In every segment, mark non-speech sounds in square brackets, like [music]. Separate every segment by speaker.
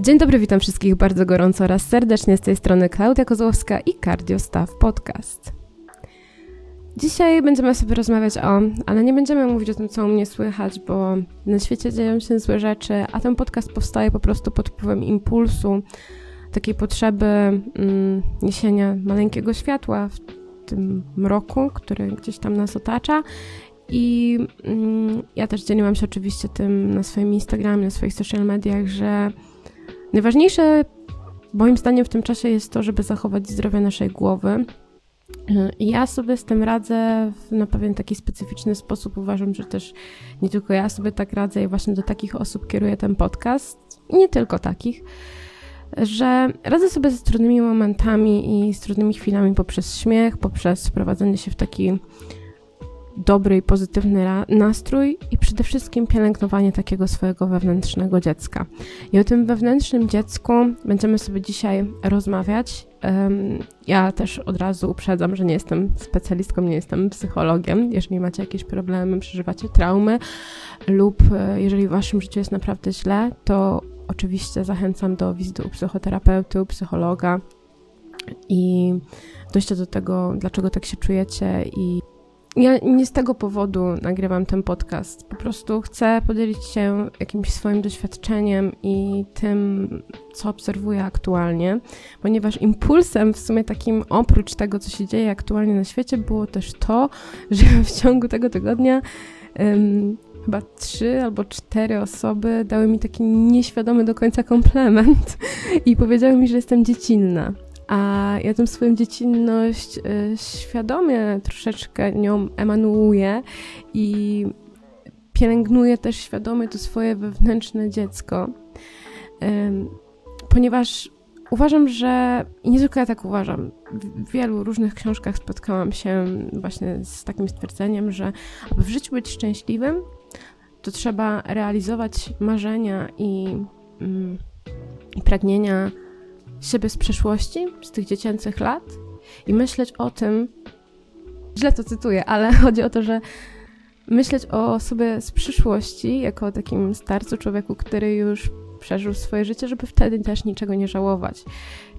Speaker 1: Dzień dobry, witam wszystkich bardzo gorąco oraz serdecznie z tej strony Klaudia Kozłowska i Staff Podcast. Dzisiaj będziemy sobie rozmawiać o, ale nie będziemy mówić o tym, co u mnie słychać, bo na świecie dzieją się złe rzeczy, a ten podcast powstaje po prostu pod wpływem impulsu, takiej potrzeby mm, niesienia maleńkiego światła w tym mroku, który gdzieś tam nas otacza. I mm, ja też dzieliłam się oczywiście tym na swoim Instagramie, na swoich social mediach, że Najważniejsze moim zdaniem w tym czasie jest to, żeby zachować zdrowie naszej głowy. Ja sobie z tym radzę na pewien taki specyficzny sposób. Uważam, że też nie tylko ja sobie tak radzę i właśnie do takich osób kieruję ten podcast, nie tylko takich, że radzę sobie z trudnymi momentami i z trudnymi chwilami poprzez śmiech, poprzez wprowadzenie się w taki dobry i pozytywny nastrój i przede wszystkim pielęgnowanie takiego swojego wewnętrznego dziecka. I o tym wewnętrznym dziecku będziemy sobie dzisiaj rozmawiać. Ja też od razu uprzedzam, że nie jestem specjalistką, nie jestem psychologiem. Jeżeli macie jakieś problemy, przeżywacie traumy lub e, jeżeli w waszym życiu jest naprawdę źle, to oczywiście zachęcam do wizyty u psychoterapeuty, u psychologa i dojścia do tego, dlaczego tak się czujecie i ja nie z tego powodu nagrywam ten podcast. Po prostu chcę podzielić się jakimś swoim doświadczeniem i tym, co obserwuję aktualnie, ponieważ impulsem w sumie takim oprócz tego, co się dzieje aktualnie na świecie, było też to, [laughs] że w ciągu tego tygodnia um, chyba trzy albo cztery osoby dały mi taki nieświadomy do końca komplement i powiedziały mi, że jestem dziecinna. A ja tę swoją dziecinność y, świadomie troszeczkę nią emanuję i pielęgnuję też świadomie to swoje wewnętrzne dziecko. Ponieważ uważam, że i nie tylko ja tak uważam, w wielu różnych książkach spotkałam się właśnie z takim stwierdzeniem, że aby w życiu być szczęśliwym, to trzeba realizować marzenia i, mm, i pragnienia siebie z przeszłości, z tych dziecięcych lat i myśleć o tym, źle to cytuję, ale [laughs] chodzi o to, że myśleć o sobie z przyszłości jako o takim starcu człowieku, który już przeżył swoje życie, żeby wtedy też niczego nie żałować.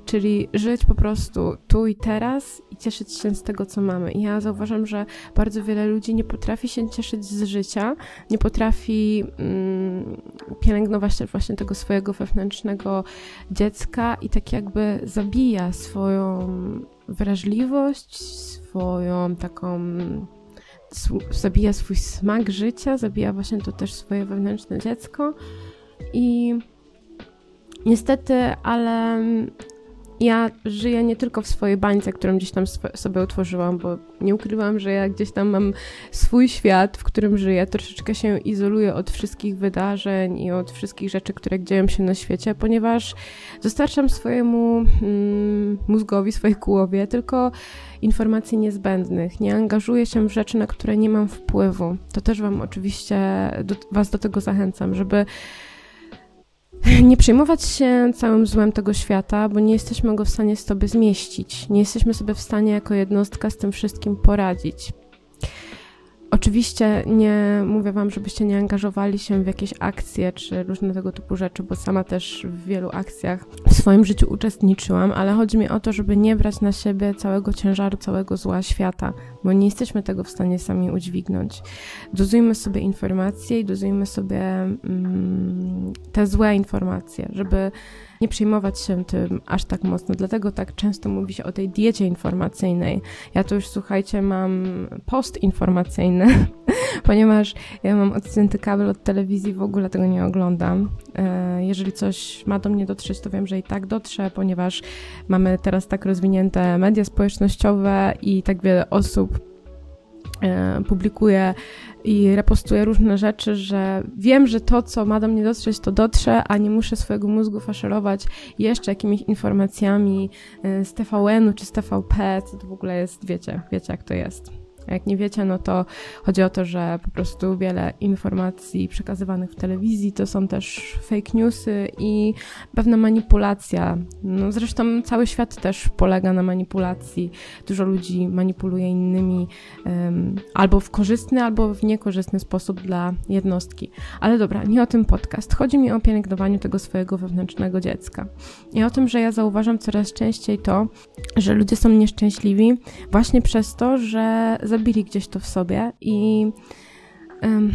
Speaker 1: Czyli żyć po prostu tu i teraz i cieszyć się z tego, co mamy. I ja zauważam, że bardzo wiele ludzi nie potrafi się cieszyć z życia, nie potrafi mm, pielęgnować też właśnie tego swojego wewnętrznego dziecka i tak jakby zabija swoją wrażliwość, swoją taką zabija swój smak życia, zabija właśnie to też swoje wewnętrzne dziecko. I niestety, ale ja żyję nie tylko w swojej bańce, którą gdzieś tam sobie utworzyłam, bo nie ukrywam, że ja gdzieś tam mam swój świat, w którym żyję, troszeczkę się izoluję od wszystkich wydarzeń i od wszystkich rzeczy, które dzieją się na świecie, ponieważ dostarczam swojemu mm, mózgowi, swojej głowie tylko informacji niezbędnych. Nie angażuję się w rzeczy, na które nie mam wpływu. To też Wam oczywiście, do, Was do tego zachęcam, żeby [clears throat] nie przejmować się całym złem tego świata, bo nie jesteśmy go w stanie sobie zmieścić. Nie jesteśmy sobie w stanie jako jednostka z tym wszystkim poradzić. Oczywiście nie mówię Wam, żebyście nie angażowali się w jakieś akcje czy różne tego typu rzeczy, bo sama też w wielu akcjach w swoim życiu uczestniczyłam, ale chodzi mi o to, żeby nie brać na siebie całego ciężaru, całego zła świata, bo nie jesteśmy tego w stanie sami udźwignąć. Dozujmy sobie informacje i dozujmy sobie mm, te złe informacje, żeby nie przejmować się tym aż tak mocno. Dlatego tak często mówi się o tej diecie informacyjnej. Ja to już, słuchajcie, mam post informacyjny, [laughs] ponieważ ja mam odcięty kabel od telewizji, w ogóle tego nie oglądam. E, jeżeli coś ma do mnie dotrzeć, to wiem, że i tak dotrze, ponieważ mamy teraz tak rozwinięte media społecznościowe i tak wiele osób e, publikuje i repostuję różne rzeczy, że wiem, że to, co ma do mnie dotrzeć, to dotrze, a nie muszę swojego mózgu faszerować jeszcze jakimiś informacjami e, z TVN-u czy z TVP, co to w ogóle jest, wiecie, wiecie jak to jest. Jak nie wiecie, no to chodzi o to, że po prostu wiele informacji przekazywanych w telewizji to są też fake newsy i pewna manipulacja. No zresztą cały świat też polega na manipulacji. Dużo ludzi manipuluje innymi um, albo w korzystny, albo w niekorzystny sposób dla jednostki. Ale dobra, nie o tym podcast. Chodzi mi o pielęgnowaniu tego swojego wewnętrznego dziecka. I o tym, że ja zauważam coraz częściej to, że ludzie są nieszczęśliwi właśnie przez to, że zabili gdzieś to w sobie i um,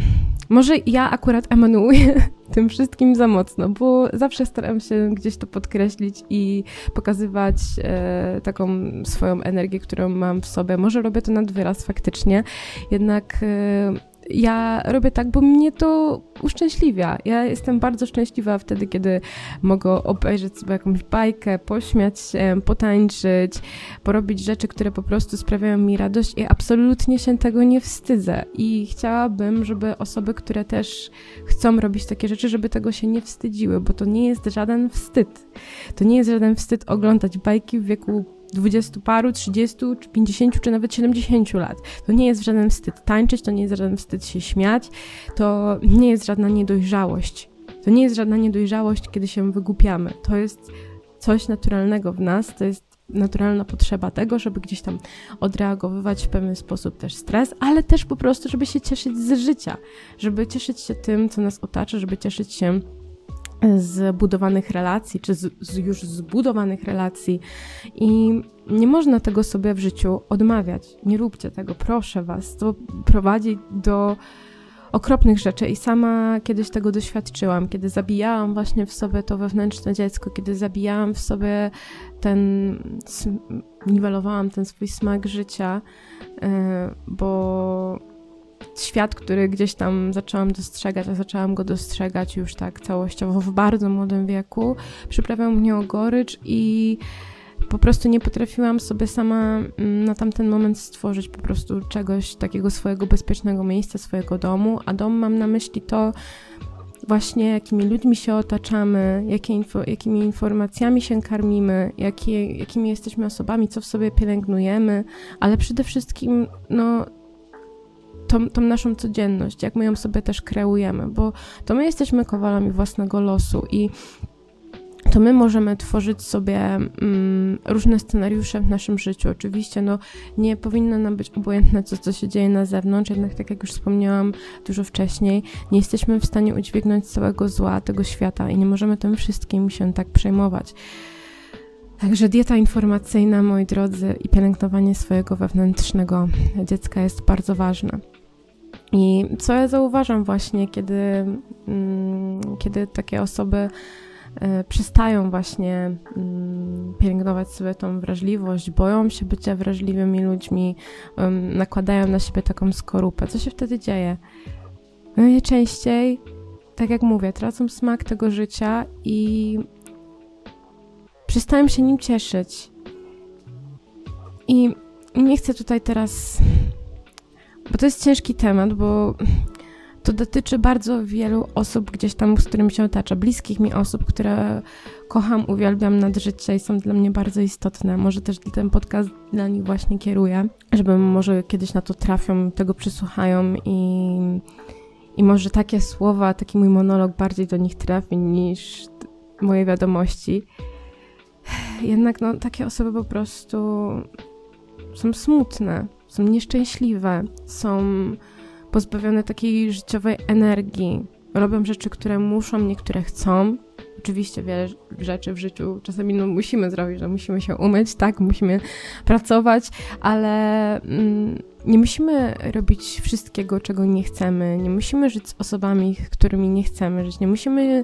Speaker 1: może ja akurat emanuję [laughs] tym wszystkim za mocno, bo zawsze staram się gdzieś to podkreślić i pokazywać e, taką swoją energię, którą mam w sobie. Może robię to nad wyraz faktycznie, jednak e, ja robię tak, bo mnie to uszczęśliwia. Ja jestem bardzo szczęśliwa wtedy, kiedy mogę obejrzeć sobie jakąś bajkę, pośmiać się, potańczyć, porobić rzeczy, które po prostu sprawiają mi radość i absolutnie się tego nie wstydzę. I chciałabym, żeby osoby, które też chcą robić takie rzeczy, żeby tego się nie wstydziły, bo to nie jest żaden wstyd. To nie jest żaden wstyd oglądać bajki w wieku 20 paru, 30, czy 50, czy nawet 70 lat. To nie jest żaden wstyd tańczyć, to nie jest żaden wstyd się śmiać, to nie jest żadna niedojrzałość. To nie jest żadna niedojrzałość, kiedy się wygłupiamy. To jest coś naturalnego w nas, to jest naturalna potrzeba tego, żeby gdzieś tam odreagowywać w pewien sposób też stres, ale też po prostu, żeby się cieszyć z życia, żeby cieszyć się tym, co nas otacza, żeby cieszyć się z budowanych relacji, czy z, z, już zbudowanych relacji. I nie można tego sobie w życiu odmawiać. Nie róbcie tego, proszę Was. To prowadzi do okropnych rzeczy i sama kiedyś tego doświadczyłam, kiedy zabijałam właśnie w sobie to wewnętrzne dziecko, kiedy zabijałam w sobie ten, niwelowałam ten swój smak życia, e, bo świat, który gdzieś tam zaczęłam dostrzegać, a zaczęłam go dostrzegać już tak całościowo w bardzo młodym wieku, przyprawiał mnie o gorycz i po prostu nie potrafiłam sobie sama mm, na tamten moment stworzyć po prostu czegoś takiego swojego bezpiecznego miejsca, swojego domu, a dom mam na myśli to właśnie jakimi ludźmi się otaczamy, jakie info, jakimi informacjami się karmimy, jakie, jakimi jesteśmy osobami, co w sobie pielęgnujemy, ale przede wszystkim no tą, tą naszą codzienność, jak my ją sobie też kreujemy, bo to my jesteśmy kowalami własnego losu i to my możemy tworzyć sobie mm, różne scenariusze w naszym życiu. Oczywiście, no, nie powinno nam być obojętne, co, co się dzieje na zewnątrz, jednak, tak jak już wspomniałam dużo wcześniej, nie jesteśmy w stanie udźwignąć całego zła tego świata i nie możemy tym wszystkim się tak przejmować. Także dieta informacyjna, moi drodzy, i pielęgnowanie swojego wewnętrznego dziecka jest bardzo ważne. I co ja zauważam właśnie, kiedy, mm, kiedy takie osoby e, przestają właśnie mm, pielęgnować sobie tą wrażliwość, boją się bycia wrażliwymi ludźmi, nakładają na siebie taką skorupę. Co się wtedy dzieje? Najczęściej, tak jak mówię, tracą smak tego życia i przestają się nim cieszyć. I nie chcę tutaj teraz bo to jest ciężki temat, bo to dotyczy bardzo wielu osób gdzieś tam, z którymi się otacza, bliskich mi osób, które kocham, uwielbiam nad życie i są dla mnie bardzo istotne. Może też ten podcast dla nich właśnie kieruję, żeby może kiedyś na to trafią, tego przysłuchają i, i może takie słowa, taki mój monolog bardziej do nich trafi niż moje wiadomości. Jednak no, takie osoby po prostu są smutne są nieszczęśliwe, są pozbawione takiej życiowej energii, robią rzeczy, które muszą, niektóre chcą. Oczywiście wiele rzeczy w życiu czasami no, musimy zrobić, że musimy się umyć, tak, musimy pracować, ale mm, nie musimy robić wszystkiego, czego nie chcemy, nie musimy żyć z osobami, którymi nie chcemy żyć, nie musimy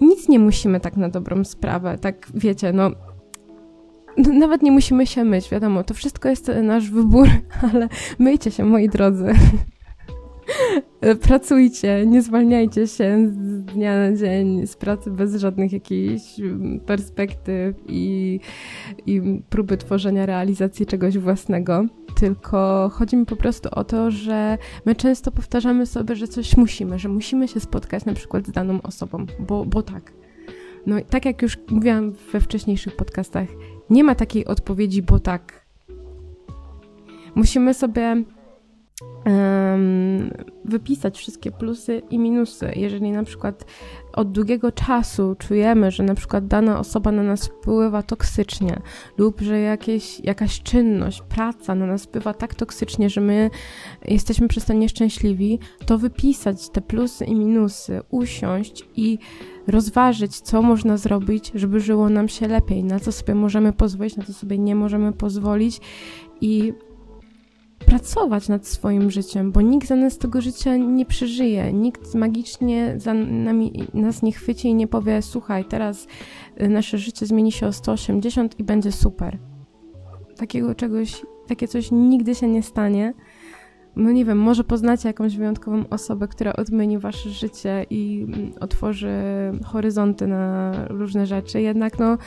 Speaker 1: nic nie musimy tak na dobrą sprawę, tak wiecie, no nawet nie musimy się myć, wiadomo, to wszystko jest nasz wybór, [laughs] ale myjcie się, moi drodzy. [laughs] Pracujcie, nie zwalniajcie się z dnia na dzień z pracy bez żadnych jakichś perspektyw i, i próby tworzenia realizacji czegoś własnego. Tylko chodzi mi po prostu o to, że my często powtarzamy sobie, że coś musimy, że musimy się spotkać na przykład z daną osobą, bo, bo tak. No tak jak już mówiłam we wcześniejszych podcastach, nie ma takiej odpowiedzi, bo tak. Musimy sobie wypisać wszystkie plusy i minusy. Jeżeli na przykład od długiego czasu czujemy, że na przykład dana osoba na nas wpływa toksycznie, lub że jakieś, jakaś czynność, praca na nas wpływa tak toksycznie, że my jesteśmy przez to nieszczęśliwi, to wypisać te plusy i minusy, usiąść i rozważyć, co można zrobić, żeby żyło nam się lepiej, na co sobie możemy pozwolić, na co sobie nie możemy pozwolić i pracować nad swoim życiem, bo nikt za nas tego życia nie przeżyje. Nikt magicznie za nami, nas nie chwyci i nie powie: Słuchaj, teraz y, nasze życie zmieni się o 180 i będzie super. Takiego czegoś, takie coś nigdy się nie stanie. No nie wiem, może poznacie jakąś wyjątkową osobę, która odmieni wasze życie i mm, otworzy horyzonty na różne rzeczy. Jednak no,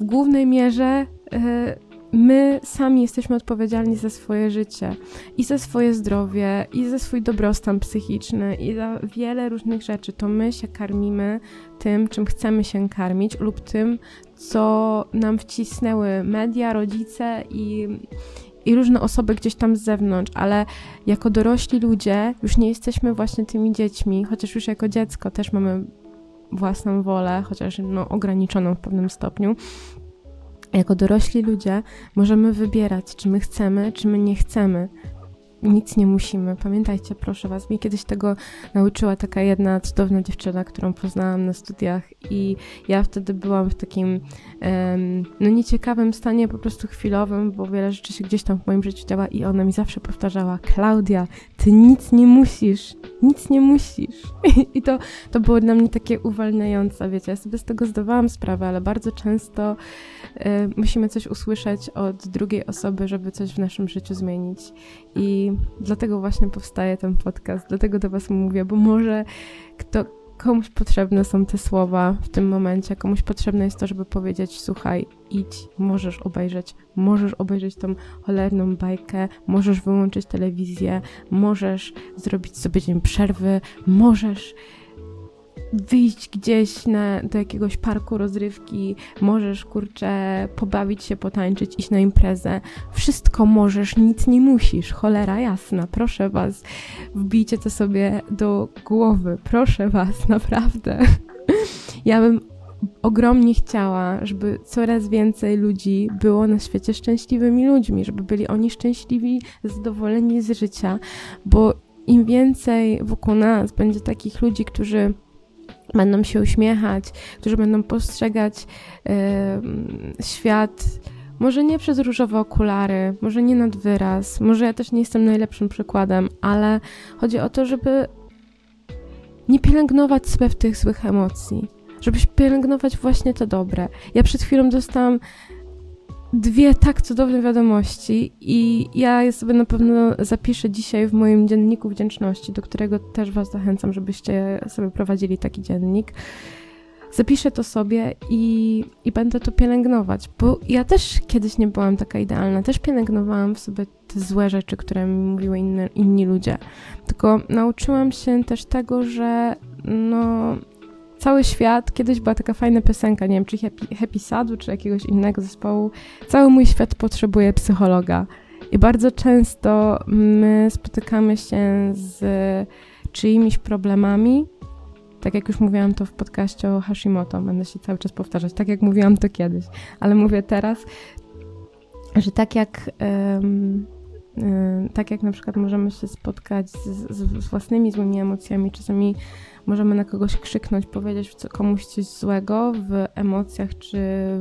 Speaker 1: w głównej mierze. Yy, my sami jesteśmy odpowiedzialni za swoje życie i za swoje zdrowie, i za swój dobrostan psychiczny, i za wiele różnych rzeczy. To my się karmimy tym, czym chcemy się karmić, lub tym, co nam wcisnęły media, rodzice i, i różne osoby gdzieś tam z zewnątrz, ale jako dorośli ludzie już nie jesteśmy właśnie tymi dziećmi, chociaż już jako dziecko też mamy własną wolę, chociaż no, ograniczoną w pewnym stopniu jako dorośli ludzie możemy wybierać, czy my chcemy, czy my nie chcemy nic nie musimy. Pamiętajcie, proszę Was, mnie kiedyś tego nauczyła taka jedna cudowna dziewczyna, którą poznałam na studiach i ja wtedy byłam w takim um, no nieciekawym stanie, po prostu chwilowym, bo wiele rzeczy się gdzieś tam w moim życiu działa i ona mi zawsze powtarzała, Klaudia, ty nic nie musisz, nic nie musisz. [laughs] I to, to było dla mnie takie uwalniające, wiecie, ja sobie z tego zdawałam sprawę, ale bardzo często e, musimy coś usłyszeć od drugiej osoby, żeby coś w naszym życiu zmienić. I dlatego właśnie powstaje ten podcast, dlatego do Was mówię, bo może kto, komuś potrzebne są te słowa w tym momencie, komuś potrzebne jest to, żeby powiedzieć: Słuchaj, idź, możesz obejrzeć, możesz obejrzeć tą cholerną bajkę, możesz wyłączyć telewizję, możesz zrobić sobie dzień przerwy, możesz wyjść gdzieś na, do jakiegoś parku rozrywki, możesz, kurczę, pobawić się, potańczyć, iść na imprezę. Wszystko możesz, nic nie musisz. Cholera jasna, proszę was, wbijcie to sobie do głowy. Proszę was, [laughs] naprawdę. Ja bym ogromnie chciała, żeby coraz więcej ludzi było na świecie szczęśliwymi ludźmi, żeby byli oni szczęśliwi, zadowoleni z życia, bo im więcej wokół nas będzie takich ludzi, którzy będą się uśmiechać, którzy będą postrzegać świat może nie przez różowe okulary, może nie nad wyraz, może ja też nie jestem najlepszym przykładem, ale chodzi o to, żeby nie pielęgnować sobie w tych złych emocji, żeby pielęgnować właśnie te dobre. Ja przed chwilą dostałam dwie tak cudowne wiadomości i ja je sobie na pewno zapiszę dzisiaj w moim dzienniku wdzięczności, do którego też Was zachęcam, żebyście sobie prowadzili taki dziennik. Zapiszę to sobie i, i będę to pielęgnować, bo ja też kiedyś nie byłam taka idealna, też pielęgnowałam w sobie te złe rzeczy, które mi mówiły inne, inni ludzie. Tylko nauczyłam się też tego, że no, cały świat, kiedyś była taka fajna piosenka, nie wiem, czy Happy, Happy Sadu, czy jakiegoś innego zespołu, cały mój świat potrzebuje psychologa. I bardzo często my spotykamy się z czyimiś problemami, tak jak już mówiłam to w podcaście o Hashimoto, będę się cały czas powtarzać, tak jak mówiłam to kiedyś, ale mówię teraz, że tak jak tak jak na przykład możemy się spotkać z, z, własnymi złymi emocjami, czasami możemy na kogoś krzyknąć, powiedzieć komuś coś złego w emocjach czy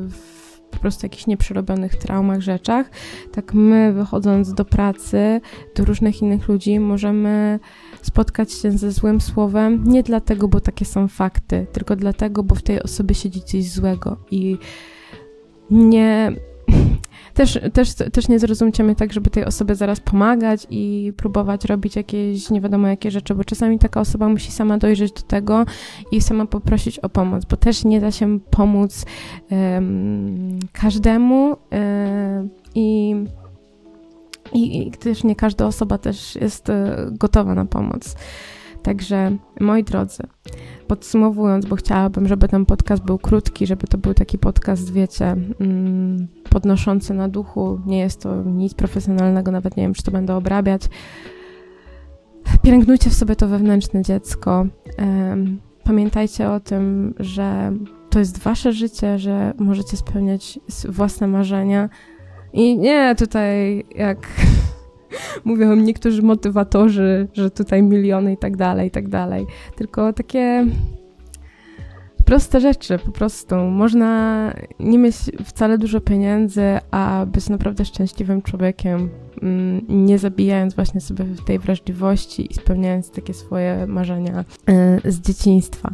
Speaker 1: w po prostu jakichś nieprzerobionych traumach, rzeczach, tak my wychodząc do pracy, do różnych innych ludzi, możemy spotkać się ze złym słowem nie dlatego, bo takie są fakty, tylko dlatego, bo w tej osobie siedzi coś złego i nie też, też, też nie zrozumcie mnie tak, żeby tej osobie zaraz pomagać i próbować robić jakieś nie wiadomo jakie rzeczy, bo czasami taka osoba musi sama dojrzeć do tego i sama poprosić o pomoc, bo też nie da się pomóc um, każdemu um, i, i, i też nie każda osoba też jest e, gotowa na pomoc. Także, moi drodzy, podsumowując, bo chciałabym, żeby ten podcast był krótki, żeby to był taki podcast, wiecie, mm, podnoszący na duchu. Nie jest to nic profesjonalnego, nawet nie wiem, czy to będę obrabiać. Pielęgnujcie w sobie to wewnętrzne dziecko. Pamiętajcie o tym, że to jest wasze życie, że możecie spełniać własne marzenia. I nie tutaj jak [laughs] [laughs] mówią niektórzy motywatorzy, że tutaj miliony i tak dalej, i tak dalej. Tylko takie proste rzeczy po prostu. Można nie mieć wcale dużo pieniędzy, a być naprawdę szczęśliwym człowiekiem, mm, nie zabijając właśnie sobie tej wrażliwości i spełniając takie swoje marzenia e, z dzieciństwa.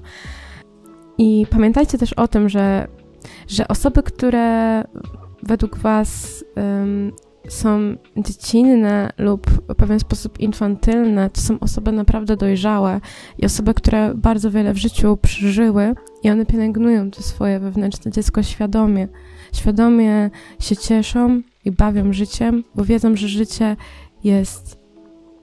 Speaker 1: I pamiętajcie też o tym, że, że osoby, które według Was są dziecinne lub w pewien sposób infantylne, to są osoby naprawdę dojrzałe i osoby, które bardzo wiele w życiu przeżyły i one pielęgnują to swoje wewnętrzne dziecko świadomie. Świadomie się cieszą i bawią życiem, bo wiedzą, że życie jest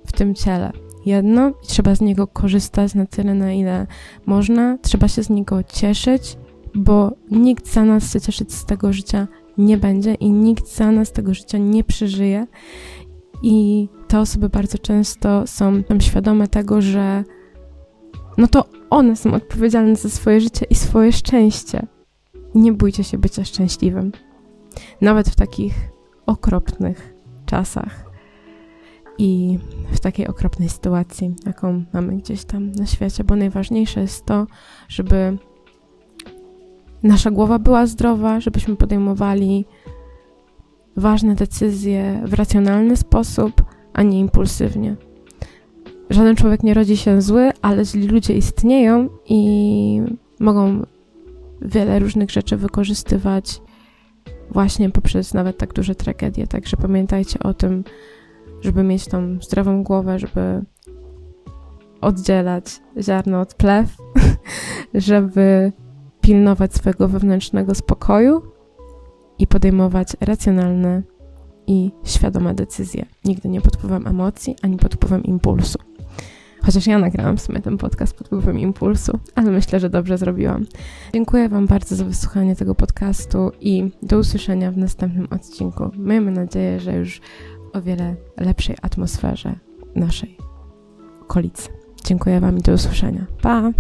Speaker 1: w tym ciele. Jedno i trzeba z niego korzystać na tyle, na ile można. Trzeba się z niego cieszyć, bo nikt za nas się cieszyć z tego życia nie będzie i nikt za nas tego życia nie przeżyje. I te osoby bardzo często są świadome tego, że no to one są odpowiedzialne za swoje życie i swoje szczęście. Nie bójcie się bycia szczęśliwym. Nawet w takich okropnych czasach i w takiej okropnej sytuacji, jaką mamy gdzieś tam na świecie, bo najważniejsze jest to, żeby nasza głowa była zdrowa, żebyśmy podejmowali ważne decyzje w racjonalny sposób, a nie impulsywnie. Żaden człowiek nie rodzi się zły, ale źli ludzie istnieją i mogą wiele różnych rzeczy wykorzystywać właśnie poprzez nawet tak duże tragedie. Także pamiętajcie o tym, żeby mieć tą zdrową głowę, żeby oddzielać ziarno od plew, [laughs] żeby pilnować swojego wewnętrznego spokoju i podejmować racjonalne i świadome decyzje. Nigdy nie pod wpływem emocji, ani pod wpływem impulsu. Chociaż ja nagrałam w sumie ten podcast pod wpływem impulsu, ale myślę, że dobrze zrobiłam. Dziękuję Wam bardzo za wysłuchanie tego podcastu i do usłyszenia w następnym odcinku. Miejmy nadzieję, że już o wiele lepszej atmosferze naszej okolicy. Dziękuję Wam i do usłyszenia. Pa!